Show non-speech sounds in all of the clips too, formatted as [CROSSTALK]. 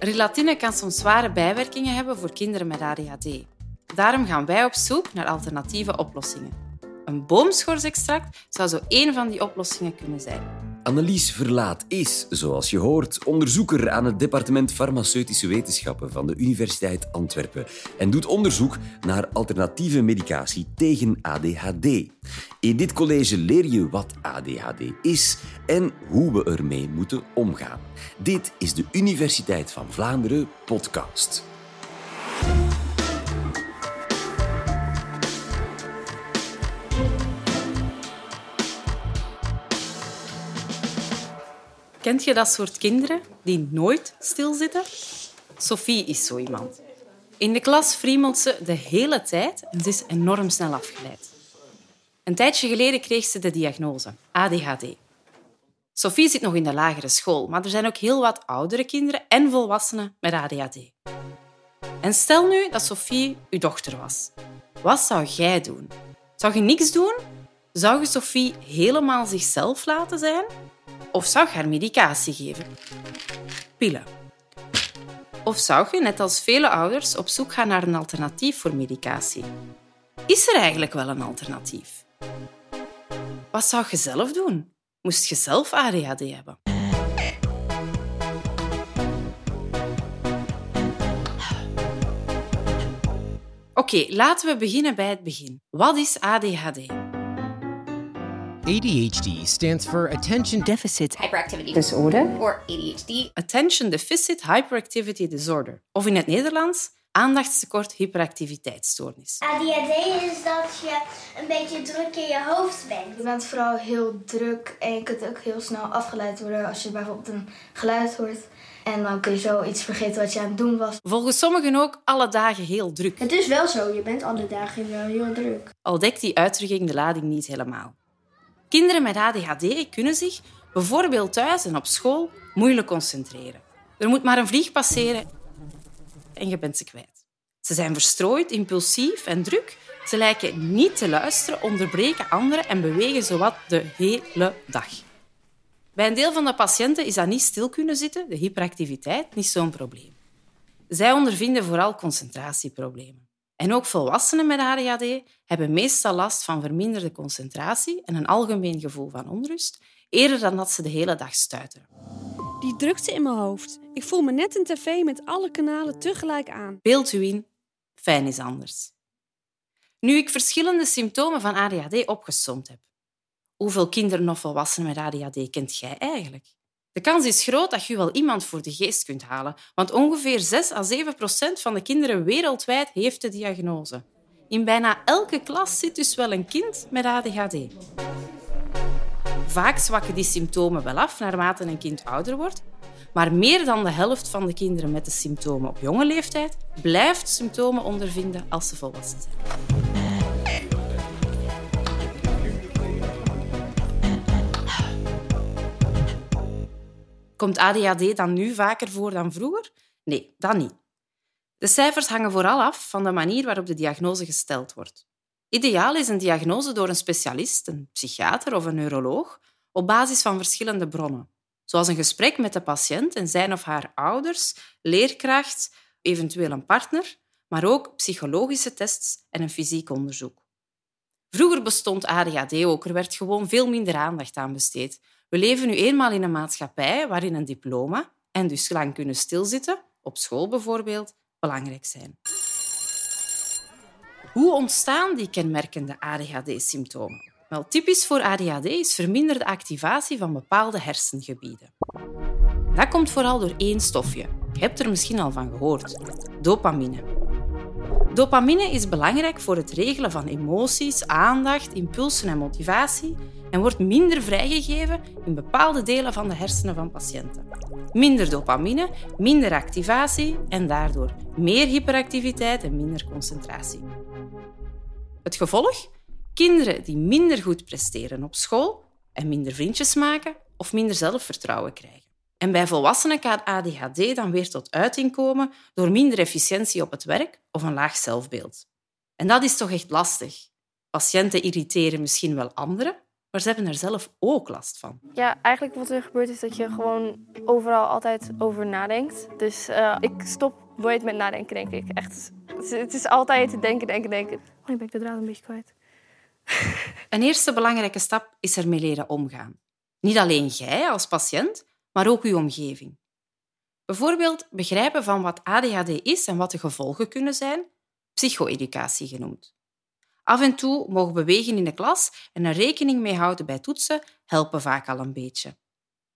Relatine kan soms zware bijwerkingen hebben voor kinderen met ADHD. Daarom gaan wij op zoek naar alternatieve oplossingen. Een boomschorsextract zou zo één van die oplossingen kunnen zijn. Annelies Verlaat is, zoals je hoort, onderzoeker aan het departement farmaceutische wetenschappen van de Universiteit Antwerpen en doet onderzoek naar alternatieve medicatie tegen ADHD. In dit college leer je wat ADHD is en hoe we ermee moeten omgaan. Dit is de Universiteit van Vlaanderen podcast. Kent je dat soort kinderen die nooit stilzitten? Sophie is zo iemand. In de klas friemelt ze de hele tijd en ze is enorm snel afgeleid. Een tijdje geleden kreeg ze de diagnose ADHD. Sophie zit nog in de lagere school, maar er zijn ook heel wat oudere kinderen en volwassenen met ADHD. En stel nu dat Sophie uw dochter was. Wat zou jij doen? Zou je niks doen? Zou je Sophie helemaal zichzelf laten zijn? Of zou je haar medicatie geven? Pillen. Of zou je, net als vele ouders, op zoek gaan naar een alternatief voor medicatie? Is er eigenlijk wel een alternatief? Wat zou je zelf doen? Moest je zelf ADHD hebben? Oké, laten we beginnen bij het begin. Wat is ADHD? ADHD stands for Attention deficit hyperactivity disorder. or ADHD. Attention Deficit Hyperactivity Disorder. Of in het Nederlands aandachtstekort hyperactiviteitsstoornis. ADHD is dat je een beetje druk in je hoofd bent. Je bent vooral heel druk en je kunt ook heel snel afgeleid worden als je bijvoorbeeld een geluid hoort. En dan kun je zo iets vergeten wat je aan het doen was. Volgens sommigen ook alle dagen heel druk. Het is wel zo, je bent alle dagen wel heel druk. Al dekt die uitdrukking de lading niet helemaal. Kinderen met ADHD kunnen zich, bijvoorbeeld thuis en op school, moeilijk concentreren. Er moet maar een vlieg passeren en je bent ze kwijt. Ze zijn verstrooid, impulsief en druk. Ze lijken niet te luisteren, onderbreken anderen en bewegen zowat de hele dag. Bij een deel van de patiënten is dat niet stil kunnen zitten, de hyperactiviteit, niet zo'n probleem. Zij ondervinden vooral concentratieproblemen. En ook volwassenen met ADHD hebben meestal last van verminderde concentratie en een algemeen gevoel van onrust, eerder dan dat ze de hele dag stuiteren. Die drukte in mijn hoofd. Ik voel me net een tv met alle kanalen tegelijk aan. Beeld u in, fijn is anders. Nu ik verschillende symptomen van ADHD opgesomd heb, hoeveel kinderen of volwassenen met ADHD kent jij eigenlijk? De kans is groot dat je wel iemand voor de geest kunt halen, want ongeveer 6 à 7 procent van de kinderen wereldwijd heeft de diagnose. In bijna elke klas zit dus wel een kind met ADHD. Vaak zwakken die symptomen wel af naarmate een kind ouder wordt, maar meer dan de helft van de kinderen met de symptomen op jonge leeftijd blijft symptomen ondervinden als ze volwassen zijn. Komt ADHD dan nu vaker voor dan vroeger? Nee, dat niet. De cijfers hangen vooral af van de manier waarop de diagnose gesteld wordt. Ideaal is een diagnose door een specialist, een psychiater of een neuroloog, op basis van verschillende bronnen, zoals een gesprek met de patiënt en zijn of haar ouders, leerkracht, eventueel een partner, maar ook psychologische tests en een fysiek onderzoek. Vroeger bestond ADHD ook, er werd gewoon veel minder aandacht aan besteed. We leven nu eenmaal in een maatschappij waarin een diploma en dus lang kunnen stilzitten, op school bijvoorbeeld, belangrijk zijn. Hoe ontstaan die kenmerkende ADHD-symptomen? Wel, typisch voor ADHD is verminderde activatie van bepaalde hersengebieden. Dat komt vooral door één stofje. Je hebt er misschien al van gehoord: dopamine. Dopamine is belangrijk voor het regelen van emoties, aandacht, impulsen en motivatie en wordt minder vrijgegeven in bepaalde delen van de hersenen van patiënten. Minder dopamine, minder activatie en daardoor meer hyperactiviteit en minder concentratie. Het gevolg? Kinderen die minder goed presteren op school en minder vriendjes maken of minder zelfvertrouwen krijgen. En bij volwassenen kan ADHD dan weer tot uiting komen door minder efficiëntie op het werk of een laag zelfbeeld. En dat is toch echt lastig. Patiënten irriteren misschien wel anderen, maar ze hebben er zelf ook last van. Ja, eigenlijk wat er gebeurt is dat je gewoon overal altijd over nadenkt. Dus uh, ik stop nooit met nadenken, denk ik. Echt, het is altijd denken, denken, denken. Oh, nu ben ik de draad een beetje kwijt. [LAUGHS] Een eerste belangrijke stap is ermee leren omgaan. Niet alleen jij als patiënt, maar ook uw omgeving. Bijvoorbeeld begrijpen van wat ADHD is en wat de gevolgen kunnen zijn, psycho-educatie genoemd. Af en toe mogen bewegen in de klas en er rekening mee houden bij toetsen helpen vaak al een beetje.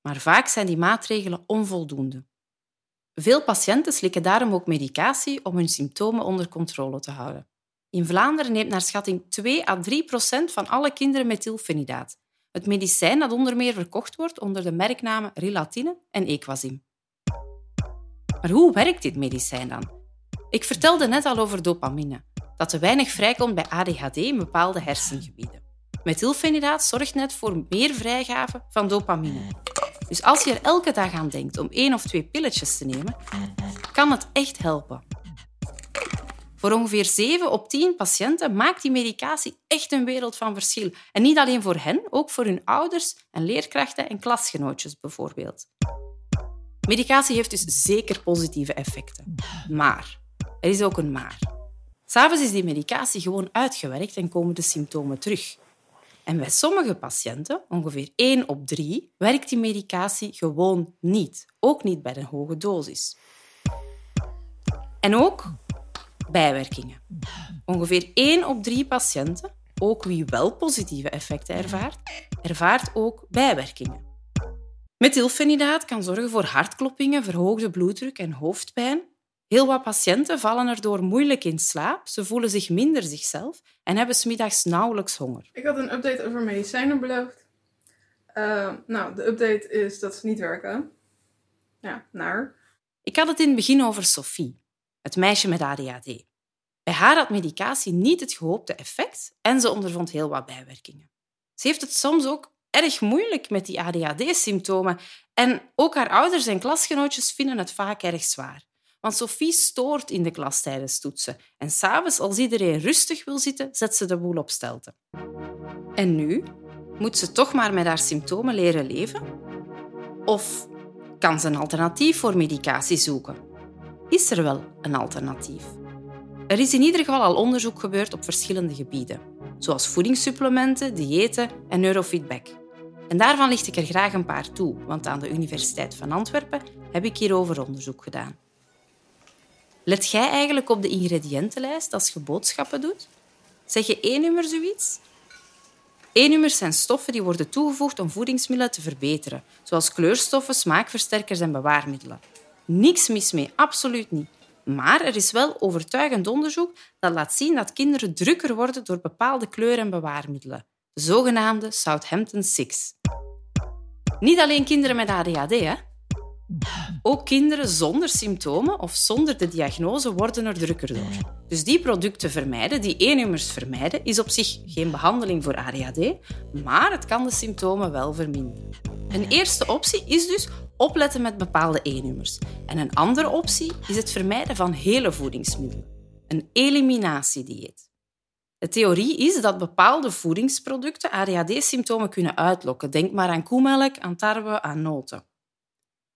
Maar vaak zijn die maatregelen onvoldoende. Veel patiënten slikken daarom ook medicatie om hun symptomen onder controle te houden. In Vlaanderen neemt naar schatting 2 à 3 procent van alle kinderen methylfenidaat, het medicijn dat onder meer verkocht wordt onder de merknamen Rilatine en Equasim. Maar hoe werkt dit medicijn dan? Ik vertelde net al over dopamine, dat te weinig vrijkomt bij ADHD in bepaalde hersengebieden. Methylfenidaat zorgt net voor meer vrijgave van dopamine. Dus als je er elke dag aan denkt om één of twee pilletjes te nemen, kan het echt helpen. Voor ongeveer 7 op 10 patiënten maakt die medicatie echt een wereld van verschil. En niet alleen voor hen, ook voor hun ouders en leerkrachten en klasgenootjes bijvoorbeeld. Medicatie heeft dus zeker positieve effecten. Maar, er is ook een maar. S'avonds is die medicatie gewoon uitgewerkt en komen de symptomen terug. En bij sommige patiënten, ongeveer 1 op 3, werkt die medicatie gewoon niet. Ook niet bij een hoge dosis. En ook bijwerkingen. Ongeveer 1 op 3 patiënten, ook wie wel positieve effecten ervaart, ervaart ook bijwerkingen. Methylfenidaat kan zorgen voor hartkloppingen, verhoogde bloeddruk en hoofdpijn. Heel wat patiënten vallen erdoor moeilijk in slaap, ze voelen zich minder zichzelf en hebben smiddags nauwelijks honger. Ik had een update over medicijnen beloofd. Uh, nou, de update is dat ze niet werken. Ja, naar. Ik had het in het begin over Sophie, het meisje met ADHD. Bij haar had medicatie niet het gehoopte effect en ze ondervond heel wat bijwerkingen. Ze heeft het soms ook erg moeilijk met die ADHD-symptomen en ook haar ouders en klasgenootjes vinden het vaak erg zwaar. Want Sophie stoort in de klas tijdens toetsen en s'avonds, als iedereen rustig wil zitten, zet ze de boel op stelte. En nu? Moet ze toch maar met haar symptomen leren leven? Of kan ze een alternatief voor medicatie zoeken? Is er wel een alternatief? Er is in ieder geval al onderzoek gebeurd op verschillende gebieden, zoals voedingssupplementen, diëten en neurofeedback. En daarvan licht ik er graag een paar toe, want aan de Universiteit van Antwerpen heb ik hierover onderzoek gedaan. Let jij eigenlijk op de ingrediëntenlijst als je boodschappen doet? Zeg je E-nummer zoiets? E-nummers zijn stoffen die worden toegevoegd om voedingsmiddelen te verbeteren, zoals kleurstoffen, smaakversterkers en bewaarmiddelen. Niks mis mee, absoluut niet. Maar er is wel overtuigend onderzoek dat laat zien dat kinderen drukker worden door bepaalde kleur- en bewaarmiddelen, de zogenaamde Southampton Six. Niet alleen kinderen met ADHD, hè? Ook kinderen zonder symptomen of zonder de diagnose worden er drukker door. Dus die producten vermijden, die E-nummers vermijden, is op zich geen behandeling voor ADHD, maar het kan de symptomen wel verminderen. Een eerste optie is dus opletten met bepaalde E-nummers. En een andere optie is het vermijden van hele voedingsmiddelen. Een eliminatiedieet. De theorie is dat bepaalde voedingsproducten ADHD-symptomen kunnen uitlokken. Denk maar aan koemelk, aan tarwe, aan noten.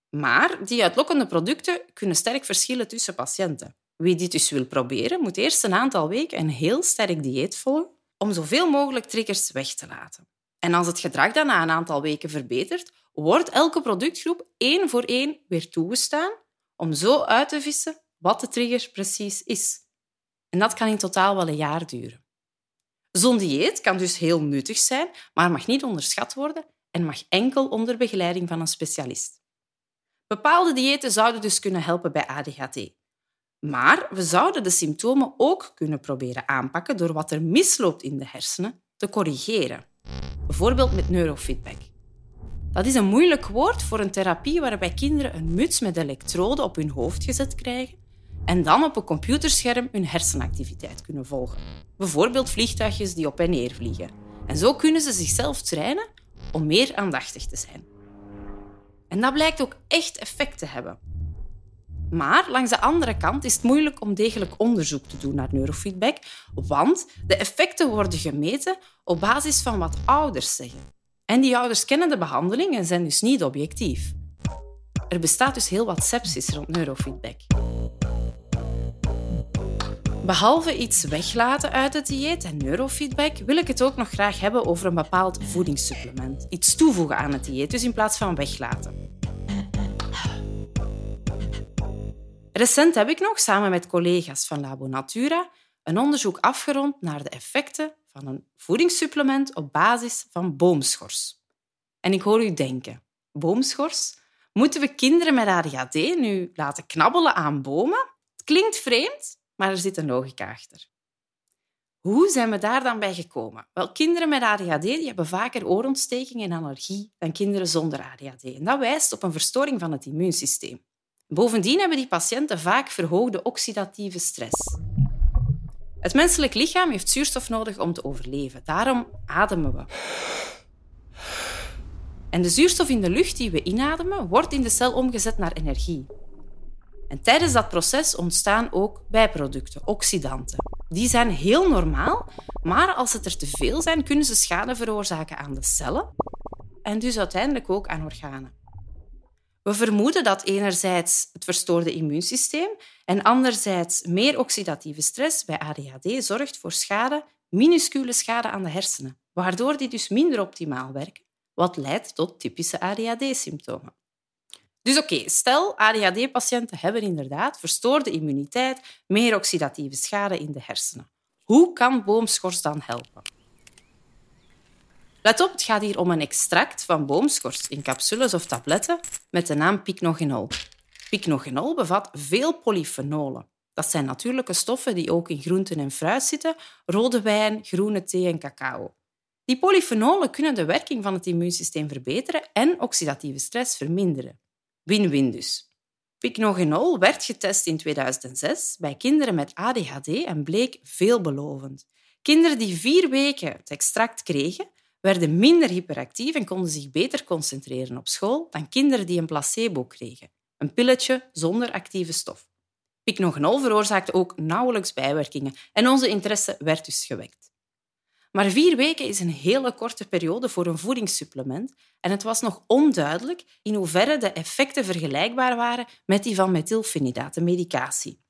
Maar die uitlokkende producten kunnen sterk verschillen tussen patiënten. Wie dit dus wil proberen, moet eerst een aantal weken een heel sterk dieet volgen om zoveel mogelijk triggers weg te laten. En als het gedrag dan na een aantal weken verbetert, wordt elke productgroep één voor één weer toegestaan om zo uit te vissen wat de trigger precies is. En dat kan in totaal wel een jaar duren. Zo'n dieet kan dus heel nuttig zijn, maar mag niet onderschat worden en mag enkel onder begeleiding van een specialist. Bepaalde diëten zouden dus kunnen helpen bij ADHD. Maar we zouden de symptomen ook kunnen proberen aanpakken door wat er misloopt in de hersenen te corrigeren. Bijvoorbeeld met neurofeedback. Dat is een moeilijk woord voor een therapie waarbij kinderen een muts met elektroden op hun hoofd gezet krijgen en dan op een computerscherm hun hersenactiviteit kunnen volgen. Bijvoorbeeld vliegtuigjes die op en neer vliegen. En zo kunnen ze zichzelf trainen om meer aandachtig te zijn. En dat blijkt ook echt effect te hebben. Maar langs de andere kant is het moeilijk om degelijk onderzoek te doen naar neurofeedback, want de effecten worden gemeten op basis van wat ouders zeggen. En die ouders kennen de behandeling en zijn dus niet objectief. Er bestaat dus heel wat sepsis rond neurofeedback. Behalve iets weglaten uit het dieet en neurofeedback, wil ik het ook nog graag hebben over een bepaald voedingssupplement. Iets toevoegen aan het dieet, dus in plaats van weglaten. Recent heb ik nog, samen met collega's van Labo Natura, een onderzoek afgerond naar de effecten van een voedingssupplement op basis van boomschors. En ik hoor u denken, boomschors? Moeten we kinderen met ADHD nu laten knabbelen aan bomen? Het klinkt vreemd, maar er zit een logica achter. Hoe zijn we daar dan bij gekomen? Wel, kinderen met ADHD die hebben vaker oorontsteking en allergie dan kinderen zonder ADHD. En dat wijst op een verstoring van het immuunsysteem. Bovendien hebben die patiënten vaak verhoogde oxidatieve stress. Het menselijk lichaam heeft zuurstof nodig om te overleven. Daarom ademen we. En de zuurstof in de lucht die we inademen, wordt in de cel omgezet naar energie. En tijdens dat proces ontstaan ook bijproducten, oxidanten. Die zijn heel normaal, maar als het er te veel zijn, kunnen ze schade veroorzaken aan de cellen en dus uiteindelijk ook aan organen. We vermoeden dat enerzijds het verstoorde immuunsysteem en anderzijds meer oxidatieve stress bij ADHD zorgt voor schade, minuscule schade aan de hersenen, waardoor die dus minder optimaal werken, wat leidt tot typische ADHD-symptomen. Dus oké, stel ADHD-patiënten hebben inderdaad verstoorde immuniteit, meer oxidatieve schade in de hersenen. Hoe kan boomschors dan helpen? Let op, het gaat hier om een extract van boomschors in capsules of tabletten met de naam pycnogenol. Pycnogenol bevat veel polyfenolen. Dat zijn natuurlijke stoffen die ook in groenten en fruit zitten, rode wijn, groene thee en cacao. Die polyfenolen kunnen de werking van het immuunsysteem verbeteren en oxidatieve stress verminderen. Win-win dus. Pycnogenol werd getest in 2006 bij kinderen met ADHD en bleek veelbelovend. Kinderen die vier weken het extract kregen, werden minder hyperactief en konden zich beter concentreren op school dan kinderen die een placebo kregen, een pilletje zonder actieve stof. Pycnogenol veroorzaakte ook nauwelijks bijwerkingen en onze interesse werd dus gewekt. Maar vier weken is een hele korte periode voor een voedingssupplement en het was nog onduidelijk in hoeverre de effecten vergelijkbaar waren met die van methylfenidaat, de medicatie.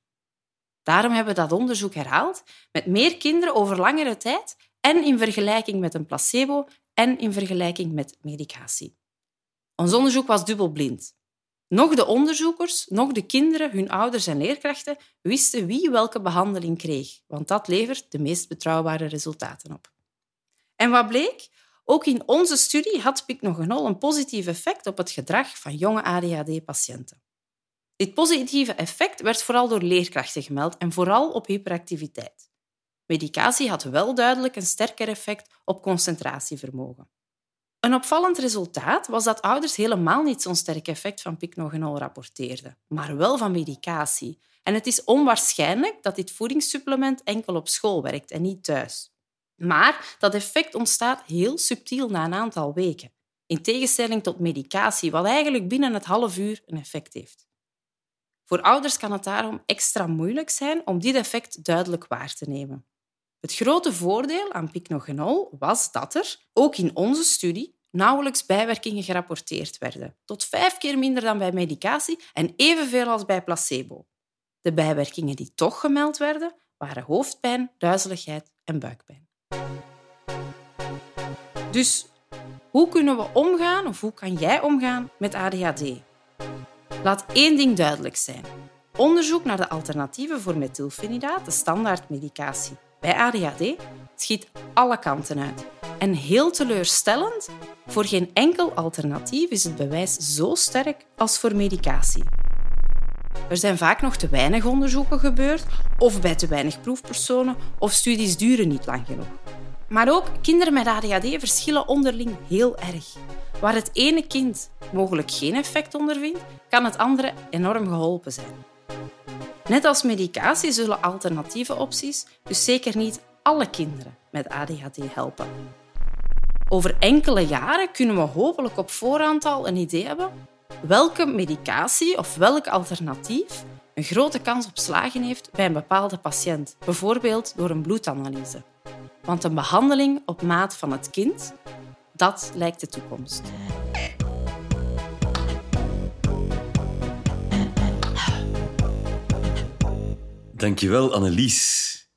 Daarom hebben we dat onderzoek herhaald met meer kinderen over langere tijd en in vergelijking met een placebo en in vergelijking met medicatie. Ons onderzoek was dubbelblind. Nog de onderzoekers, nog de kinderen, hun ouders en leerkrachten wisten wie welke behandeling kreeg, want dat levert de meest betrouwbare resultaten op. En wat bleek? Ook in onze studie had pycnogenol een positief effect op het gedrag van jonge ADHD-patiënten. Dit positieve effect werd vooral door leerkrachten gemeld en vooral op hyperactiviteit. Medicatie had wel duidelijk een sterker effect op concentratievermogen. Een opvallend resultaat was dat ouders helemaal niet zo'n sterk effect van pycnogenol rapporteerden, maar wel van medicatie. En het is onwaarschijnlijk dat dit voedingssupplement enkel op school werkt en niet thuis. Maar dat effect ontstaat heel subtiel na een aantal weken, in tegenstelling tot medicatie, wat eigenlijk binnen het half uur een effect heeft. Voor ouders kan het daarom extra moeilijk zijn om dit effect duidelijk waar te nemen. Het grote voordeel aan pycnogenol was dat er, ook in onze studie, nauwelijks bijwerkingen gerapporteerd werden. Tot vijf keer minder dan bij medicatie en evenveel als bij placebo. De bijwerkingen die toch gemeld werden, waren hoofdpijn, duizeligheid en buikpijn. Dus hoe kunnen we omgaan of hoe kan jij omgaan met ADHD? Laat één ding duidelijk zijn. Onderzoek naar de alternatieven voor methylfenidaat, de standaardmedicatie, bij ADHD schiet alle kanten uit. En heel teleurstellend, voor geen enkel alternatief is het bewijs zo sterk als voor medicatie. Er zijn vaak nog te weinig onderzoeken gebeurd, of bij te weinig proefpersonen, of studies duren niet lang genoeg. Maar ook kinderen met ADHD verschillen onderling heel erg. Waar het ene kind mogelijk geen effect ondervindt, kan het andere enorm geholpen zijn. Net als medicatie zullen alternatieve opties dus zeker niet alle kinderen met ADHD helpen. Over enkele jaren kunnen we hopelijk op voorhand al een idee hebben welke medicatie of welk alternatief een grote kans op slagen heeft bij een bepaalde patiënt, bijvoorbeeld door een bloedanalyse. Want een behandeling op maat van het kind, dat lijkt de toekomst. Dankjewel, Annelies.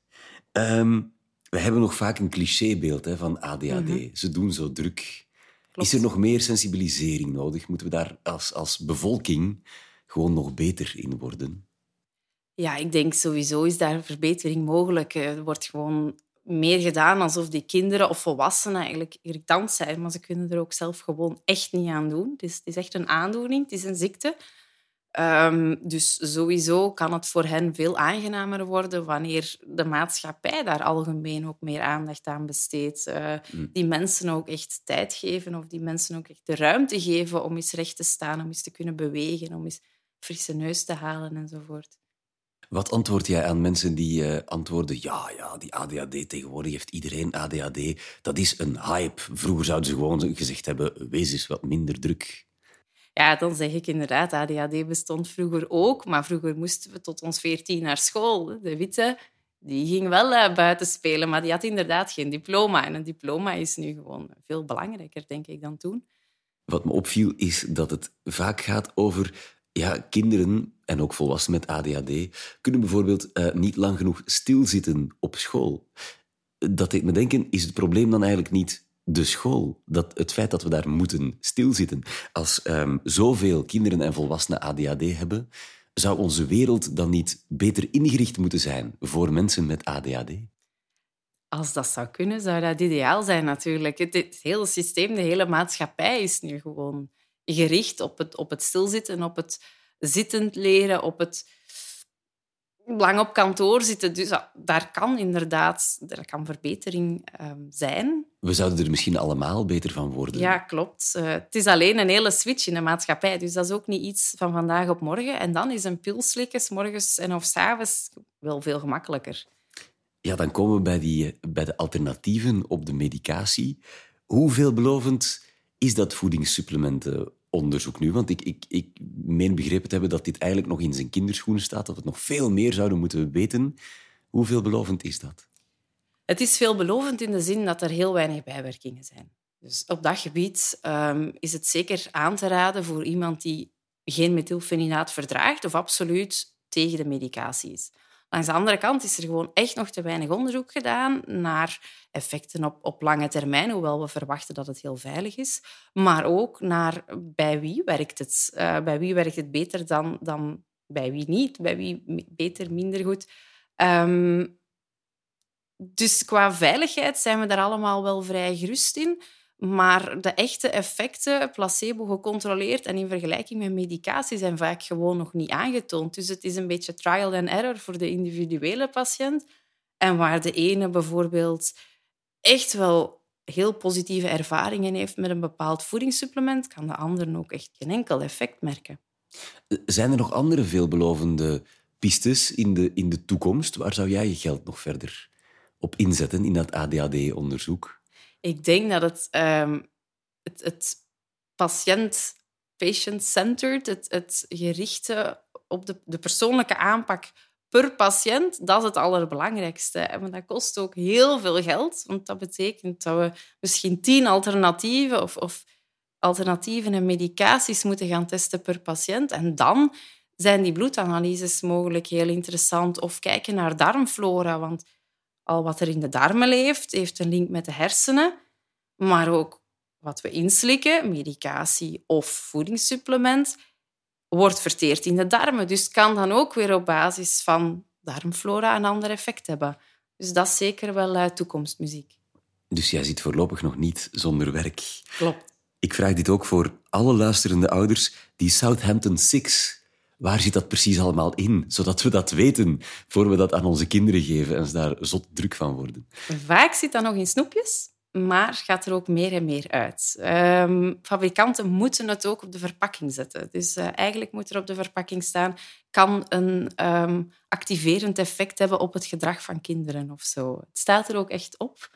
Ehm, we hebben nog vaak een clichébeeld hè, van ADHD. Ze doen zo druk. Is er nog meer sensibilisering nodig? Moeten we daar als, als bevolking gewoon nog beter in worden? Ja, ik denk sowieso is daar verbetering mogelijk. Er wordt gewoon meer gedaan alsof die kinderen of volwassenen eigenlijk irritant zijn, maar ze kunnen er ook zelf gewoon echt niet aan doen. Het is, het is echt een aandoening, het is een ziekte. Um, dus sowieso kan het voor hen veel aangenamer worden wanneer de maatschappij daar algemeen ook meer aandacht aan besteedt. Uh, Die mensen ook echt tijd geven of die mensen ook echt de ruimte geven om eens recht te staan, om eens te kunnen bewegen, om eens frisse neus te halen enzovoort. Wat antwoord jij aan mensen die uh, antwoorden, ja, ja, die ADHD, tegenwoordig heeft iedereen ADHD. Dat is een hype. Vroeger zouden ze gewoon gezegd hebben, wees eens wat minder druk. Ja, dan zeg ik inderdaad, ADHD bestond vroeger ook, maar vroeger moesten we tot ons veertien naar school. De witte, die ging wel uh, buiten spelen, maar die had inderdaad geen diploma. En een diploma is nu gewoon veel belangrijker, denk ik, dan toen. Wat me opviel, is dat het vaak gaat over ja, kinderen en ook volwassenen met ADHD kunnen bijvoorbeeld uh, niet lang genoeg stilzitten op school. Dat deed me denken, is het probleem dan eigenlijk niet de school? Dat het feit dat we daar moeten stilzitten. Als um, zoveel kinderen en volwassenen ADHD hebben, zou onze wereld dan niet beter ingericht moeten zijn voor mensen met ADHD? Als dat zou kunnen, zou dat ideaal zijn natuurlijk. Het, het hele systeem, de hele maatschappij is nu gewoon gericht op het, op het stilzitten, op het zittend leren, op het lang op kantoor zitten. Dus daar kan inderdaad daar kan verbetering um, zijn. We zouden er misschien allemaal beter van worden. Ja, klopt. Uh, het is alleen een hele switch in de maatschappij. Dus dat is ook niet iets van vandaag op morgen. En dan is een pil slikken, morgens en of s avonds, wel veel gemakkelijker. Ja, dan komen we bij, die, bij de alternatieven op de medicatie. Hoe veelbelovend is dat voedingssupplementen onderzoek nu? Want ik, ik, ik meen begrepen te hebben dat dit eigenlijk nog in zijn kinderschoenen staat, dat we nog veel meer zouden moeten weten. Hoe veelbelovend is dat? Het is veelbelovend in de zin dat er heel weinig bijwerkingen zijn. Dus op dat gebied um, is het zeker aan te raden voor iemand die geen methylfenidaat verdraagt of absoluut tegen de medicatie is. Langs de andere kant is er gewoon echt nog te weinig onderzoek gedaan naar effecten op, op lange termijn, hoewel we verwachten dat het heel veilig is. Maar ook naar bij wie werkt het? Uh, bij wie werkt het beter dan, dan bij wie niet? Bij wie beter, minder goed? Um, dus qua veiligheid zijn we daar allemaal wel vrij gerust in. Maar de echte effecten, placebo gecontroleerd en in vergelijking met medicatie, zijn vaak gewoon nog niet aangetoond. Dus het is een beetje trial and error voor de individuele patiënt. En waar de ene bijvoorbeeld echt wel heel positieve ervaringen heeft met een bepaald voedingssupplement, kan de andere ook echt geen enkel effect merken. Zijn er nog andere veelbelovende pistes in de, in de toekomst? Waar zou jij je geld nog verder op inzetten in dat ADHD-onderzoek? Ik denk dat het, um, het, het patiënt, patient-centered, het, het gerichte op de, de persoonlijke aanpak per patiënt, dat is het allerbelangrijkste. En dat kost ook heel veel geld, want dat betekent dat we misschien tien alternatieven of, of alternatieven en medicaties moeten gaan testen per patiënt. En dan zijn die bloedanalyses mogelijk heel interessant. Of kijken naar darmflora, want al wat er in de darmen leeft, heeft een link met de hersenen, maar ook wat we inslikken, medicatie of voedingssupplement, wordt verteerd in de darmen. Dus kan dan ook weer op basis van darmflora een ander effect hebben. Dus dat is zeker wel uh, toekomstmuziek. Dus jij zit voorlopig nog niet zonder werk. Klopt. Ik vraag dit ook voor alle luisterende ouders die Southampton Six waar zit dat precies allemaal in? Zodat we dat weten voor we dat aan onze kinderen geven en ze daar zot druk van worden. Vaak zit dat nog in snoepjes, maar gaat er ook meer en meer uit. Um, fabrikanten moeten het ook op de verpakking zetten. Dus uh, eigenlijk moet er op de verpakking staan, kan een um, activerend effect hebben op het gedrag van kinderen of zo. Het staat er ook echt op.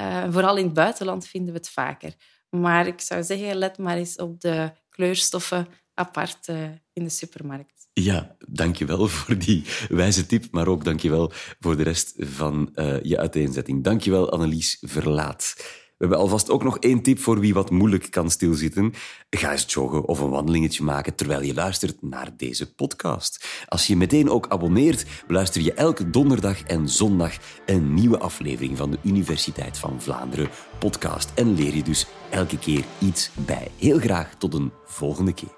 Uh, vooral in het buitenland vinden we het vaker. Maar ik zou zeggen, let maar eens op de kleurstoffen apart eh, in de supermarkt. Ja, dankjewel [LAUGHS] voor die wijze tip, maar ook dankjewel voor de rest van uh, je uiteenzetting. Dankjewel, Annelies Verlaat. We hebben alvast ook nog één tip voor wie wat moeilijk kan stilzitten. Ga eens joggen of een wandelingetje maken terwijl je luistert naar deze podcast. Als je meteen ook abonneert, beluister je elke donderdag en zondag een nieuwe aflevering van de Universiteit van Vlaanderen podcast en leer je dus elke keer iets bij. Heel graag tot een volgende keer.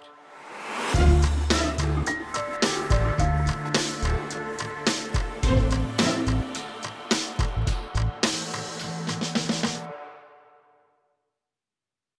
Thank you.